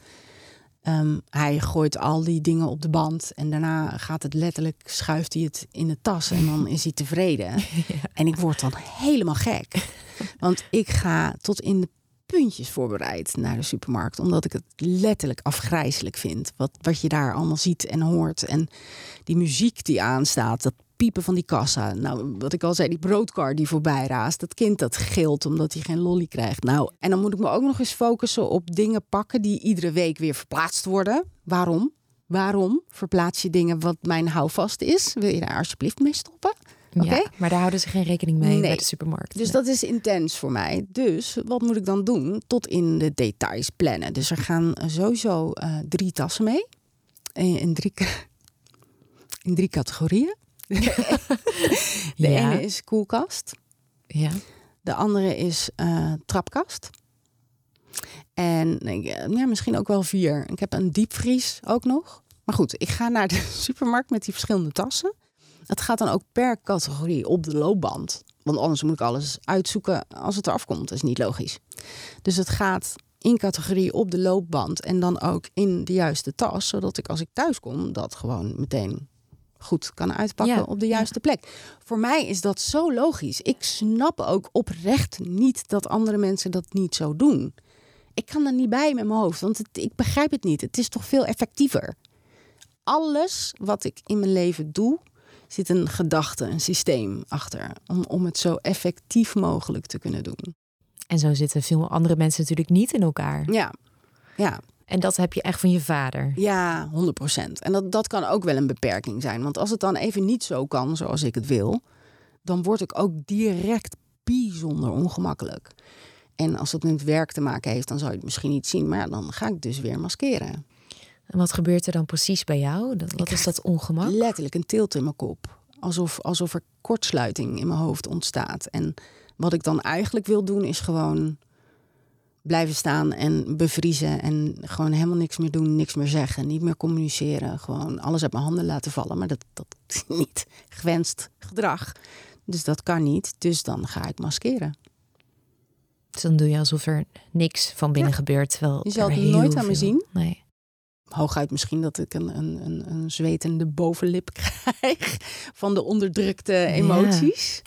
B: Um, hij gooit al die dingen op de band en daarna gaat het letterlijk, schuift hij het in de tas en dan is hij tevreden. En ik word dan helemaal gek. Want ik ga tot in de puntjes voorbereid naar de supermarkt. Omdat ik het letterlijk afgrijzelijk vind. Wat, wat je daar allemaal ziet en hoort. En die muziek die aanstaat, dat piepen van die kassa. Nou, wat ik al zei, die broodkar die voorbij raast. Dat kind dat gilt omdat hij geen lolly krijgt. Nou, en dan moet ik me ook nog eens focussen op dingen pakken die iedere week weer verplaatst worden. Waarom? Waarom verplaats je dingen wat mijn houvast is? Wil je daar alsjeblieft mee stoppen?
C: Ja, maar daar houden ze geen rekening mee bij de supermarkt.
B: Dus dat is intens voor mij. Dus wat moet ik dan doen? Tot in de details plannen. Dus er gaan sowieso uh, drie tassen mee. In drie, in drie categorieën. de ene is koelkast.
C: Ja.
B: De andere is uh, trapkast. En ja, misschien ook wel vier. Ik heb een diepvries ook nog. Maar goed, ik ga naar de supermarkt met die verschillende tassen. Het gaat dan ook per categorie op de loopband. Want anders moet ik alles uitzoeken als het eraf komt. Dat is niet logisch. Dus het gaat in categorie op de loopband en dan ook in de juiste tas. Zodat ik als ik thuis kom dat gewoon meteen goed kan uitpakken op de juiste plek. Voor mij is dat zo logisch. Ik snap ook oprecht niet dat andere mensen dat niet zo doen. Ik kan er niet bij met mijn hoofd, want ik begrijp het niet. Het is toch veel effectiever. Alles wat ik in mijn leven doe, zit een gedachte, een systeem achter. Om, om het zo effectief mogelijk te kunnen doen.
C: En zo zitten veel andere mensen natuurlijk niet in elkaar.
B: Ja, ja.
C: En dat heb je echt van je vader.
B: Ja, 100%. En dat, dat kan ook wel een beperking zijn. Want als het dan even niet zo kan zoals ik het wil, dan word ik ook direct bijzonder ongemakkelijk. En als het met werk te maken heeft, dan zou je het misschien niet zien. Maar dan ga ik dus weer maskeren.
C: En wat gebeurt er dan precies bij jou? Wat is dat ongemak?
B: Letterlijk een tilt in mijn kop. Alsof, alsof er kortsluiting in mijn hoofd ontstaat. En wat ik dan eigenlijk wil doen, is gewoon blijven staan en bevriezen. En gewoon helemaal niks meer doen, niks meer zeggen, niet meer communiceren. Gewoon alles uit mijn handen laten vallen. Maar dat, dat is niet gewenst gedrag. Dus dat kan niet. Dus dan ga ik maskeren.
C: Dus dan doe je alsof er niks van binnen gebeurt. Terwijl
B: je zal het nooit aan me zien.
C: Nee
B: hooguit misschien dat ik een, een, een, een zwetende bovenlip krijg van de onderdrukte emoties.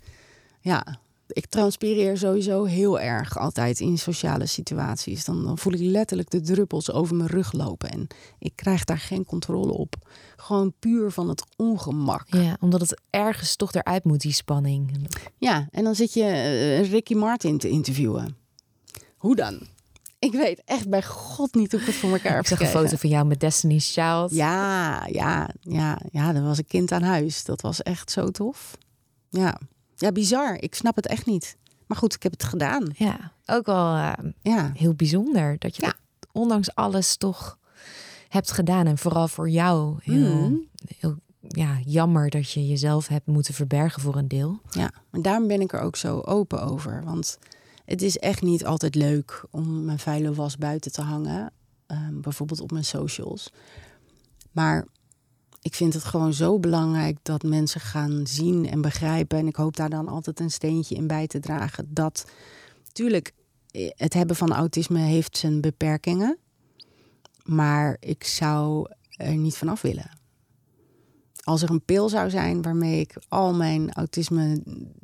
B: Ja. ja. ik transpireer sowieso heel erg altijd in sociale situaties. Dan, dan voel ik letterlijk de druppels over mijn rug lopen. En ik krijg daar geen controle op. Gewoon puur van het ongemak.
C: Ja, omdat het ergens toch eruit moet, die spanning.
B: Ja, en dan zit je uh, Ricky Martin te interviewen. Hoe dan? Ik weet echt bij God niet hoe ik het voor elkaar heb Ik
C: zag een foto van jou met Destiny's Child.
B: Ja, ja, ja, ja. Dan was ik kind aan huis. Dat was echt zo tof. Ja, ja, bizar. Ik snap het echt niet. Maar goed, ik heb het gedaan.
C: Ja, ook wel uh, ja. heel bijzonder dat je ja. ondanks alles toch hebt gedaan. En vooral voor jou heel, mm. heel ja, jammer dat je jezelf hebt moeten verbergen voor een deel.
B: Ja, en daarom ben ik er ook zo open over. Want het is echt niet altijd leuk om mijn vuile was buiten te hangen. ehm, bijvoorbeeld op mijn socials. Maar ik vind het gewoon zo belangrijk dat mensen gaan zien en begrijpen. En ik hoop daar dan altijd een steentje in bij te dragen. Dat, tuurlijk, eh, het hebben van autisme heeft zijn beperkingen. Maar ik zou er niet vanaf willen. Als er een pil zou zijn waarmee ik al mijn autisme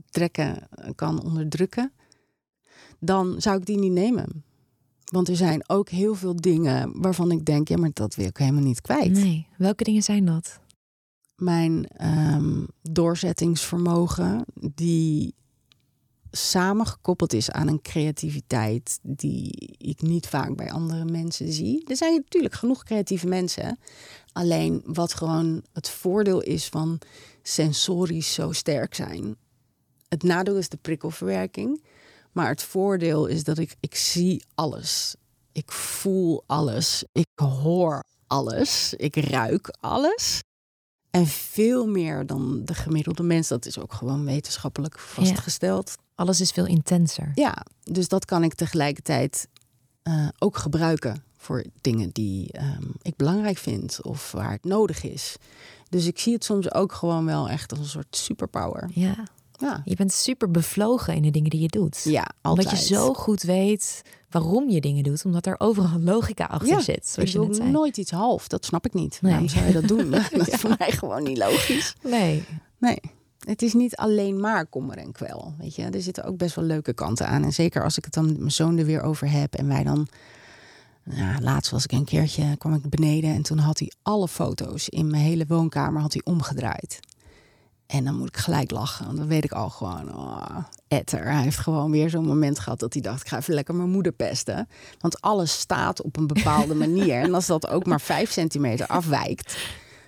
B: trekken kan onderdrukken, dan zou ik die niet nemen. Want er zijn ook heel veel dingen waarvan ik denk, ja, maar dat wil ik helemaal niet kwijt.
C: Nee, welke dingen zijn dat?
B: Mijn ehm, doorzettingsvermogen, die samengekoppeld is aan een creativiteit die ik niet vaak bij andere mensen zie. Er zijn natuurlijk genoeg creatieve mensen. Alleen wat gewoon het voordeel is van sensorisch zo sterk zijn. Het nadeel is de prikkelverwerking. Maar het voordeel is dat ik, ik zie alles. Ik voel alles. Ik hoor alles. Ik ruik alles. En veel meer dan de gemiddelde mens. Dat is ook gewoon wetenschappelijk vastgesteld.
C: Alles is veel intenser.
B: Ja, dus dat kan ik tegelijkertijd uh, ook gebruiken voor dingen die um, ik belangrijk vind of waar het nodig is. Dus ik zie het soms ook gewoon wel echt als een soort superpower.
C: Ja. Ja. Je bent super bevlogen in de dingen die je doet.
B: Ja, altijd.
C: Omdat je zo goed weet waarom je dingen doet, omdat er overal logica achter
B: ja,
C: zit. Zoals
B: ik
C: je
B: doe nooit iets half. Dat snap ik niet.
C: Nee.
B: Waarom zou je dat doen? dat is voor mij gewoon niet logisch.
C: Nee.
B: Nee. Het is niet alleen maar kommer en kwel. Weet je, er zitten ook best wel leuke kanten aan. En zeker als ik het dan met mijn zoon er weer over heb en wij dan. Ja, laatst was ik een keertje, kwam ik beneden en toen had hij alle foto's in mijn hele woonkamer had hij omgedraaid. En dan moet ik gelijk lachen, want dan weet ik al gewoon, oh, etter. Hij heeft gewoon weer zo'n moment gehad dat hij dacht, ik ga even lekker mijn moeder pesten. Want alles staat op een bepaalde manier. En als dat ook maar vijf centimeter afwijkt,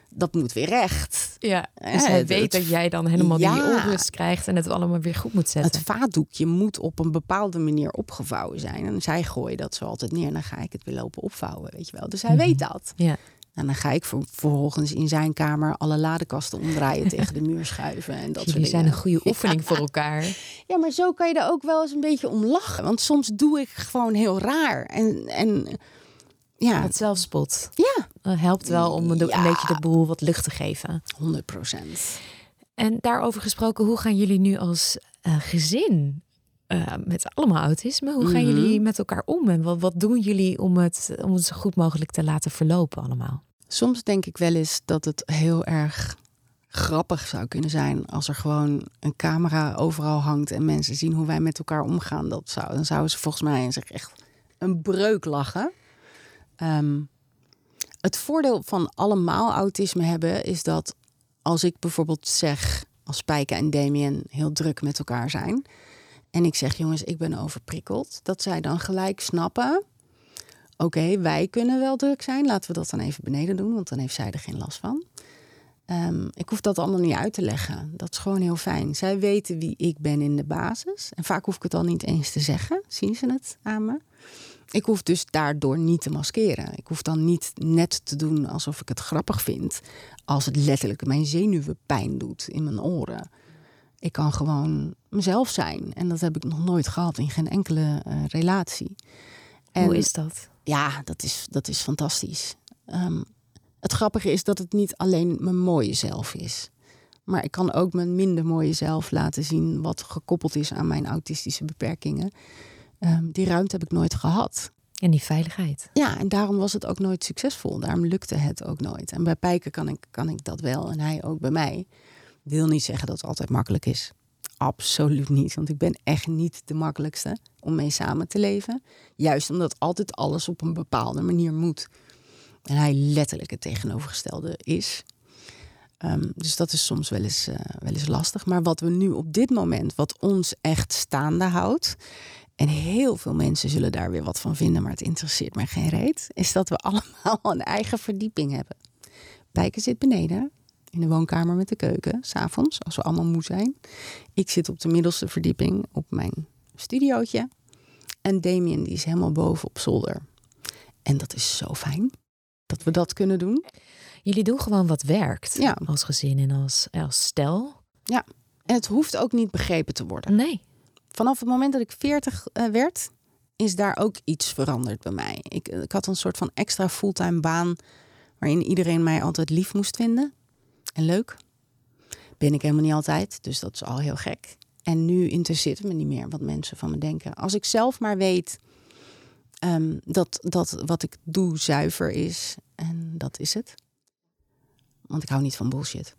B: dat moet weer recht.
C: Ja, dus hij weet dat jij dan helemaal ja, die onrust krijgt en het allemaal weer goed moet zetten.
B: Het vaatdoekje moet op een bepaalde manier opgevouwen zijn. En zij gooien dat zo altijd neer en dan ga ik het weer lopen opvouwen, weet je wel. Dus hij mm -hmm. weet dat.
C: Ja.
B: En dan ga ik vervolgens in zijn kamer alle ladekasten omdraaien, tegen de muur schuiven. En dat
C: Jullie zijn een goede oefening voor elkaar.
B: Ja, maar zo kan je er ook wel eens een beetje om lachen. Want soms doe ik gewoon heel raar. En, en ja.
C: Het zelfspot.
B: Ja.
C: Dat helpt wel om
B: Ja.
C: een beetje de boel wat lucht te geven.
B: 100 procent.
C: En daarover gesproken, hoe gaan jullie nu als eh, gezin eh, met allemaal autisme, hoe gaan
B: Mhm.
C: jullie met elkaar om? En wat, wat doen jullie om het, om het zo goed mogelijk te laten verlopen allemaal?
B: Soms denk ik wel eens dat het heel erg grappig zou kunnen zijn als er gewoon een camera overal hangt en mensen zien hoe wij met elkaar omgaan. Dat zou, dan zouden ze volgens mij zich echt een breuk lachen. Ehm, het voordeel van allemaal autisme hebben is dat als ik bijvoorbeeld zeg, als Spijke en Damien heel druk met elkaar zijn. En ik zeg, jongens, ik ben overprikkeld. Dat zij dan gelijk snappen. Oké, wij kunnen wel druk zijn. Laten we dat dan even beneden doen, want dan heeft zij er geen last van. Ehm, ik hoef dat allemaal niet uit te leggen. Dat is gewoon heel fijn. Zij weten wie ik ben in de basis. En vaak hoef ik het al niet eens te zeggen. Zien ze het aan me? Ik hoef dus daardoor niet te maskeren. Ik hoef dan niet net te doen alsof ik het grappig vind. Als het letterlijk mijn zenuwen pijn doet in mijn oren. Ik kan gewoon mezelf zijn. En dat heb ik nog nooit gehad in geen enkele eh, relatie. En
C: hoe is dat?
B: ja, dat is, dat is fantastisch. Ehm, het grappige is dat het niet alleen mijn mooie zelf is. Maar ik kan ook mijn minder mooie zelf laten zien... wat gekoppeld is aan mijn autistische beperkingen. Ehm, die ruimte heb ik nooit gehad.
C: En die veiligheid.
B: Ja, en daarom was het ook nooit succesvol. Daarom lukte het ook nooit. En bij Pijker kan ik, kan ik dat wel en hij ook bij mij. Wil niet zeggen dat het altijd makkelijk is. Absoluut niet, want ik ben echt niet de makkelijkste om mee samen te leven. Juist omdat altijd alles op een bepaalde manier moet. En hij letterlijk het tegenovergestelde is. Ehm, dus dat is soms wel eens, eh, wel eens lastig. Maar wat we nu op dit moment, wat ons echt staande houdt. En heel veel mensen zullen daar weer wat van vinden, maar het interesseert mij geen reet. Is dat we allemaal een eigen verdieping hebben. Pijker zit beneden in de woonkamer met de keuken, s'avonds, als we allemaal moe zijn. Ik zit op de middelste verdieping op mijn studiootje. En Damien die is helemaal boven op zolder. En dat is zo fijn dat we dat kunnen doen.
C: Jullie doen gewoon wat werkt
B: Ja.
C: als gezin en als, als stel.
B: En het hoeft ook niet begrepen te worden.
C: Nee.
B: Vanaf het moment dat ik 40 eh, werd, is daar ook iets veranderd bij mij. Ik, ik had een soort van extra fulltime baan waarin iedereen mij altijd lief moest vinden en leuk. Ben ik helemaal niet altijd, dus dat is al heel gek. En nu interesseert het me niet meer wat mensen van me denken. Als ik zelf maar weet ehm, dat, dat wat ik doe zuiver is, en dat is het. Want ik hou niet van bullshit.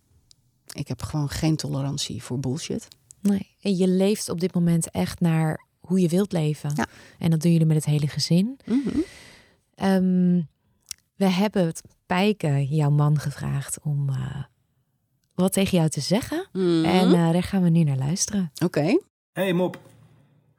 B: Ik heb gewoon geen tolerantie voor bullshit.
C: Nee, en je leeft op dit moment echt naar hoe je wilt leven.
B: Ja.
C: En dat doen jullie met het hele gezin.
B: Mhm.
C: Ehm, we hebben het Pijke, jouw man, gevraagd om eh, wat tegen jou te zeggen.
B: Mhm.
C: En eh, daar gaan we nu naar luisteren.
B: Oké.
A: Hey Mop,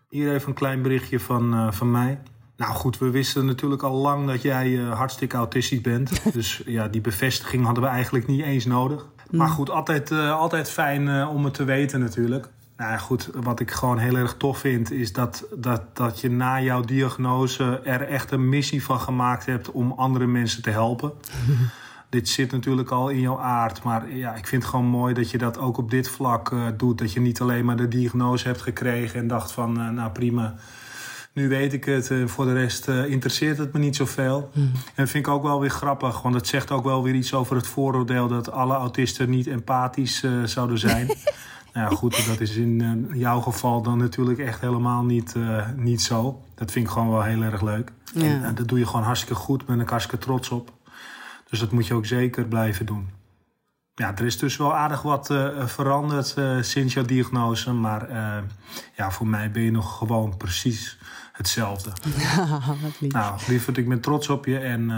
A: hier even een klein berichtje van, eh, van mij. Nou goed, we wisten natuurlijk al lang dat jij eh, hartstikke autistisch bent. dus ja, die bevestiging hadden we eigenlijk niet eens nodig. Maar goed, altijd, eh, altijd fijn eh, om het te weten natuurlijk. Nou ja, goed, wat ik gewoon heel erg tof vind... is dat, dat, dat je na jouw diagnose er echt een missie van gemaakt hebt... om andere mensen te helpen. dit zit natuurlijk al in jouw aard. Maar ja, ik vind het gewoon mooi dat je dat ook op dit vlak eh, doet. Dat je niet alleen maar de diagnose hebt gekregen en dacht van, eh, nou prima, nu weet ik het. En voor de rest eh, interesseert het me niet zoveel. En dat vind ik ook wel weer grappig, want het zegt ook wel weer iets over het vooroordeel dat alle autisten niet empathisch eh, zouden zijn. nou ja, goed, dat is in eh, jouw geval dan natuurlijk echt helemaal niet, eh, niet zo. Dat vind ik gewoon wel heel erg leuk.
B: Ja.
A: En, eh, dat doe je gewoon hartstikke goed, ben ik hartstikke trots op. Dus dat moet je ook zeker blijven doen. Ja, er is dus wel aardig wat eh, veranderd eh, sinds jouw diagnose. Maar eh, ja, voor mij ben je nog gewoon precies hetzelfde.
B: wat lief.
A: Nou, lieverd, ik ben trots op je en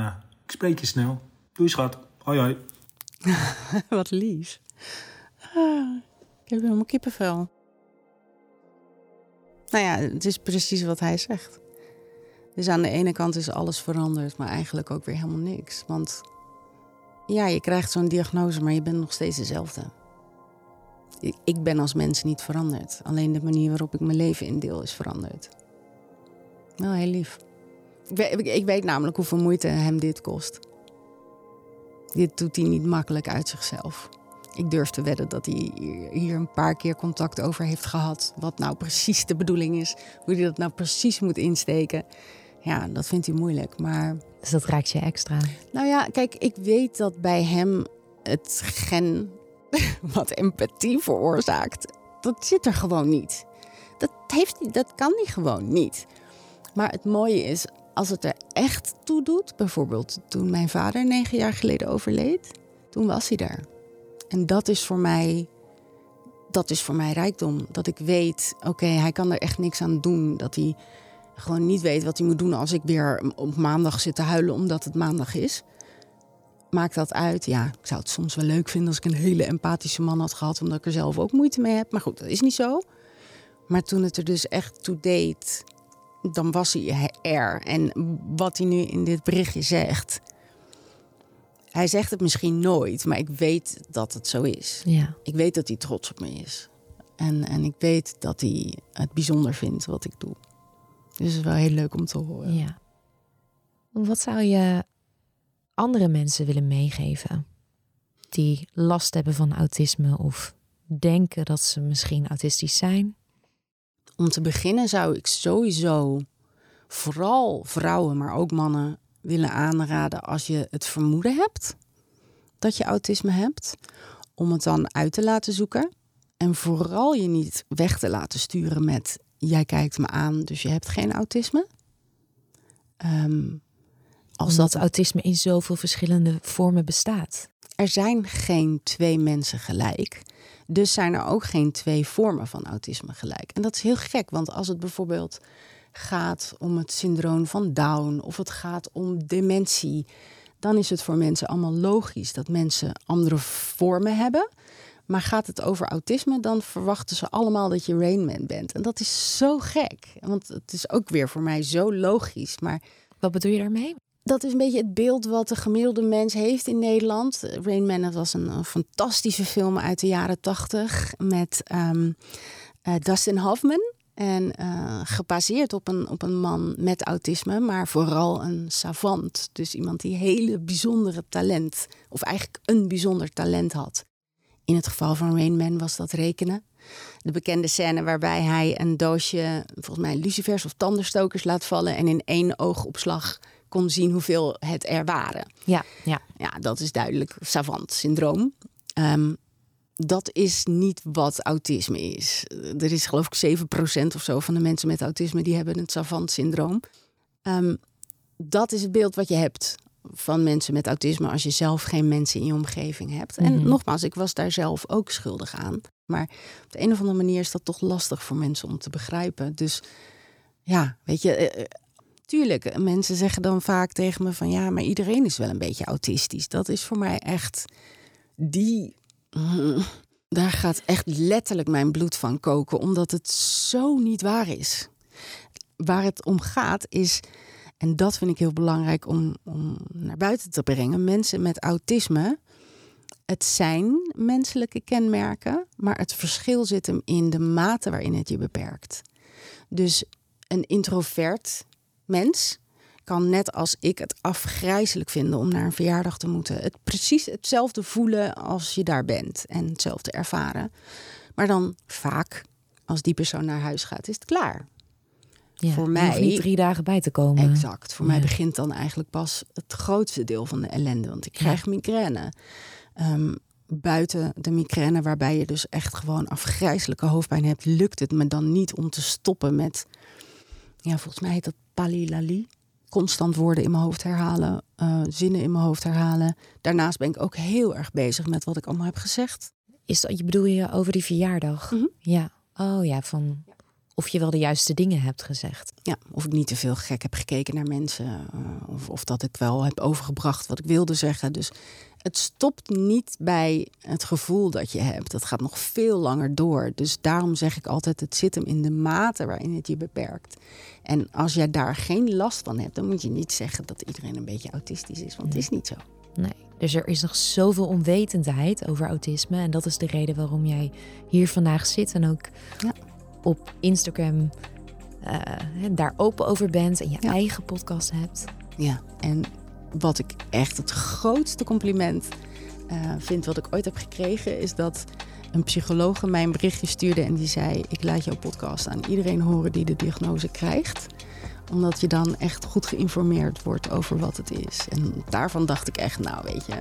A: ik spreek je snel. Doei schat. Hoi hoi.
B: Wat lief. Ah, ik heb helemaal kippenvel. Nou ja, het is precies wat hij zegt. Dus aan de ene kant is alles veranderd, maar eigenlijk ook weer helemaal niks. Want ja, je krijgt zo'n diagnose, maar je bent nog steeds dezelfde. Ik- ben als mens niet veranderd. Alleen de manier waarop ik mijn leven indeel is veranderd. Wel heel lief. Ik weet, ik- weet namelijk hoeveel moeite hem dit kost. Dit doet hij niet makkelijk uit zichzelf. Ik durf te wedden dat hij hier een paar keer contact over heeft gehad. Wat nou precies de bedoeling is. Hoe hij dat nou precies moet insteken. Ja, dat vindt hij moeilijk. Maar
C: Dus dat raakt je extra.
B: nou ja, kijk, ik weet dat bij hem het gen wat empathie veroorzaakt, dat zit er gewoon niet. Dat, heeft, hij- dat kan hij gewoon niet. Maar het mooie is, als het er echt toe doet, bijvoorbeeld toen mijn vader negen jaar geleden overleed, toen was hij er. En dat is voor mij, dat is voor mij rijkdom. Dat ik weet, oké, hij kan er echt niks aan doen. Dat hij gewoon niet weet wat hij moet doen als ik weer op maandag zit te huilen omdat het maandag is. Maakt dat uit? Ja, ik zou het soms wel leuk vinden als ik een hele empathische man had gehad, omdat ik er zelf ook moeite mee heb. Maar goed, dat is niet zo. Maar toen het er dus echt toe deed, dan was hij er. En wat hij nu in dit berichtje zegt, hij zegt het misschien nooit, maar ik weet dat het zo is.
C: Ja.
B: Ik weet dat hij trots op me is. En, en ik weet dat hij het bijzonder vindt wat ik doe. Dus het is wel heel leuk om te horen.
C: ja. Wat zou je andere mensen willen meegeven die last hebben van autisme of denken dat ze misschien autistisch zijn?
B: Om te beginnen zou ik sowieso vooral vrouwen, maar ook mannen willen aanraden als je het vermoeden hebt dat je autisme hebt, om het dan uit te laten zoeken. En vooral je niet weg te laten sturen met jij kijkt me aan, dus je hebt geen autisme. Ehm, als dat
C: autisme in zoveel verschillende vormen bestaat.
B: er zijn geen twee mensen gelijk. Dus zijn er ook geen twee vormen van autisme gelijk. En dat is heel gek, want als het bijvoorbeeld gaat om het syndroom van Down of het gaat om dementie, dan is het voor mensen allemaal logisch dat mensen andere vormen hebben. Maar gaat het over autisme, dan verwachten ze allemaal dat je Rainman bent. En dat is zo gek, want het is ook weer voor mij zo logisch. Maar
C: Wat bedoel je daarmee?
B: dat is een beetje het beeld wat de gemiddelde mens heeft in Nederland. Rain Man, was een, een fantastische film uit de jaren tachtig met ehm, eh, Dustin Hoffman. En eh, gebaseerd op een, op een man met autisme, maar vooral een savant. Dus iemand die hele bijzondere talent, of eigenlijk een bijzonder talent had. In het geval van Rain Man was dat rekenen. De bekende scène waarbij hij een doosje, volgens mij lucifers of tandenstokers laat vallen en in één oogopslag kon zien hoeveel het er waren.
C: Ja, ja.
B: Ja, dat is duidelijk savant syndroom. Ehm, dat is niet wat autisme is. Er is geloof ik 7% of zo van de mensen met autisme die hebben het savant syndroom. Um, dat is het beeld wat je hebt van mensen met autisme als je zelf geen mensen in je omgeving hebt. En
C: Mhm.
B: nogmaals, ik was daar zelf ook schuldig aan. Maar op de een of andere manier is dat toch lastig voor mensen om te begrijpen. Dus ja, weet je, eh, eh, tuurlijk, mensen zeggen dan vaak tegen me van ja, maar iedereen is wel een beetje autistisch. Dat is voor mij echt die. daar gaat echt letterlijk mijn bloed van koken, omdat het zo niet waar is. Waar het om gaat is, en dat vind ik heel belangrijk om, om naar buiten te brengen, mensen met autisme. Het zijn menselijke kenmerken, maar het verschil zit hem in de mate waarin het je beperkt. Dus een introvert mens kan net als ik het afgrijzelijk vinden om naar een verjaardag te moeten. Het precies hetzelfde voelen als je daar bent en hetzelfde ervaren. Maar dan vaak, als die persoon naar huis gaat, is het klaar.
C: Ja.
B: Voor mij-
C: niet drie dagen bij te komen.
B: Exact. Voor mij begint dan eigenlijk pas het grootste deel van de ellende. Want ik krijg migraine. Ehm, buiten de migraine, waarbij je dus echt gewoon afgrijzelijke hoofdpijn hebt, lukt het me dan niet om te stoppen met, ja, volgens mij heet dat palilali. Constant woorden in mijn hoofd herhalen, eh, zinnen in mijn hoofd herhalen. Daarnaast ben ik ook heel erg bezig met wat ik allemaal heb gezegd.
C: Is dat, je bedoel je over die verjaardag?
B: Mhm.
C: Ja. Oh ja, van of je wel de juiste dingen hebt gezegd.
B: Ja, of ik niet te veel gek heb gekeken naar mensen. eh, of, of dat ik wel heb overgebracht wat ik wilde zeggen. Dus het stopt niet bij het gevoel dat je hebt. Dat gaat nog veel langer door. Dus daarom zeg ik altijd: het zit hem in de mate waarin het je beperkt. En als jij daar geen last van hebt, dan moet je niet zeggen dat iedereen een beetje autistisch is. Want het is niet zo.
C: Nee. Dus er is nog zoveel onwetendheid over autisme. En dat is de reden waarom jij hier vandaag zit. En ook
B: Ja.
C: Op Instagram eh, daar open over bent. En je
B: Ja.
C: eigen podcast hebt.
B: Ja, en wat ik echt het grootste compliment eh, vind wat ik ooit heb gekregen, is dat een psycholoog mij een berichtje stuurde en die zei: Ik laat jouw podcast aan iedereen horen die de diagnose krijgt. Omdat je dan echt goed geïnformeerd wordt over wat het is. En daarvan dacht ik echt, nou weet je,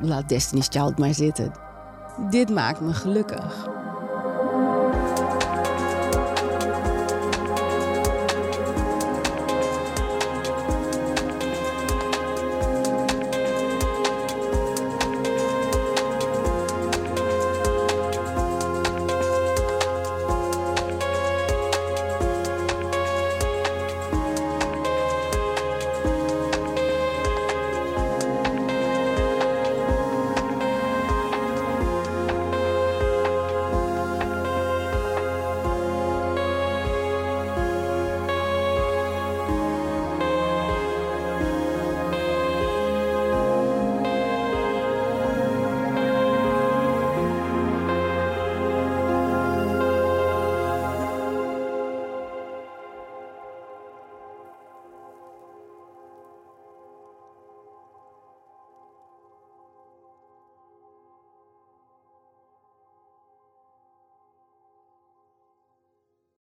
B: laat Destiny's Child maar zitten. Dit maakt me gelukkig.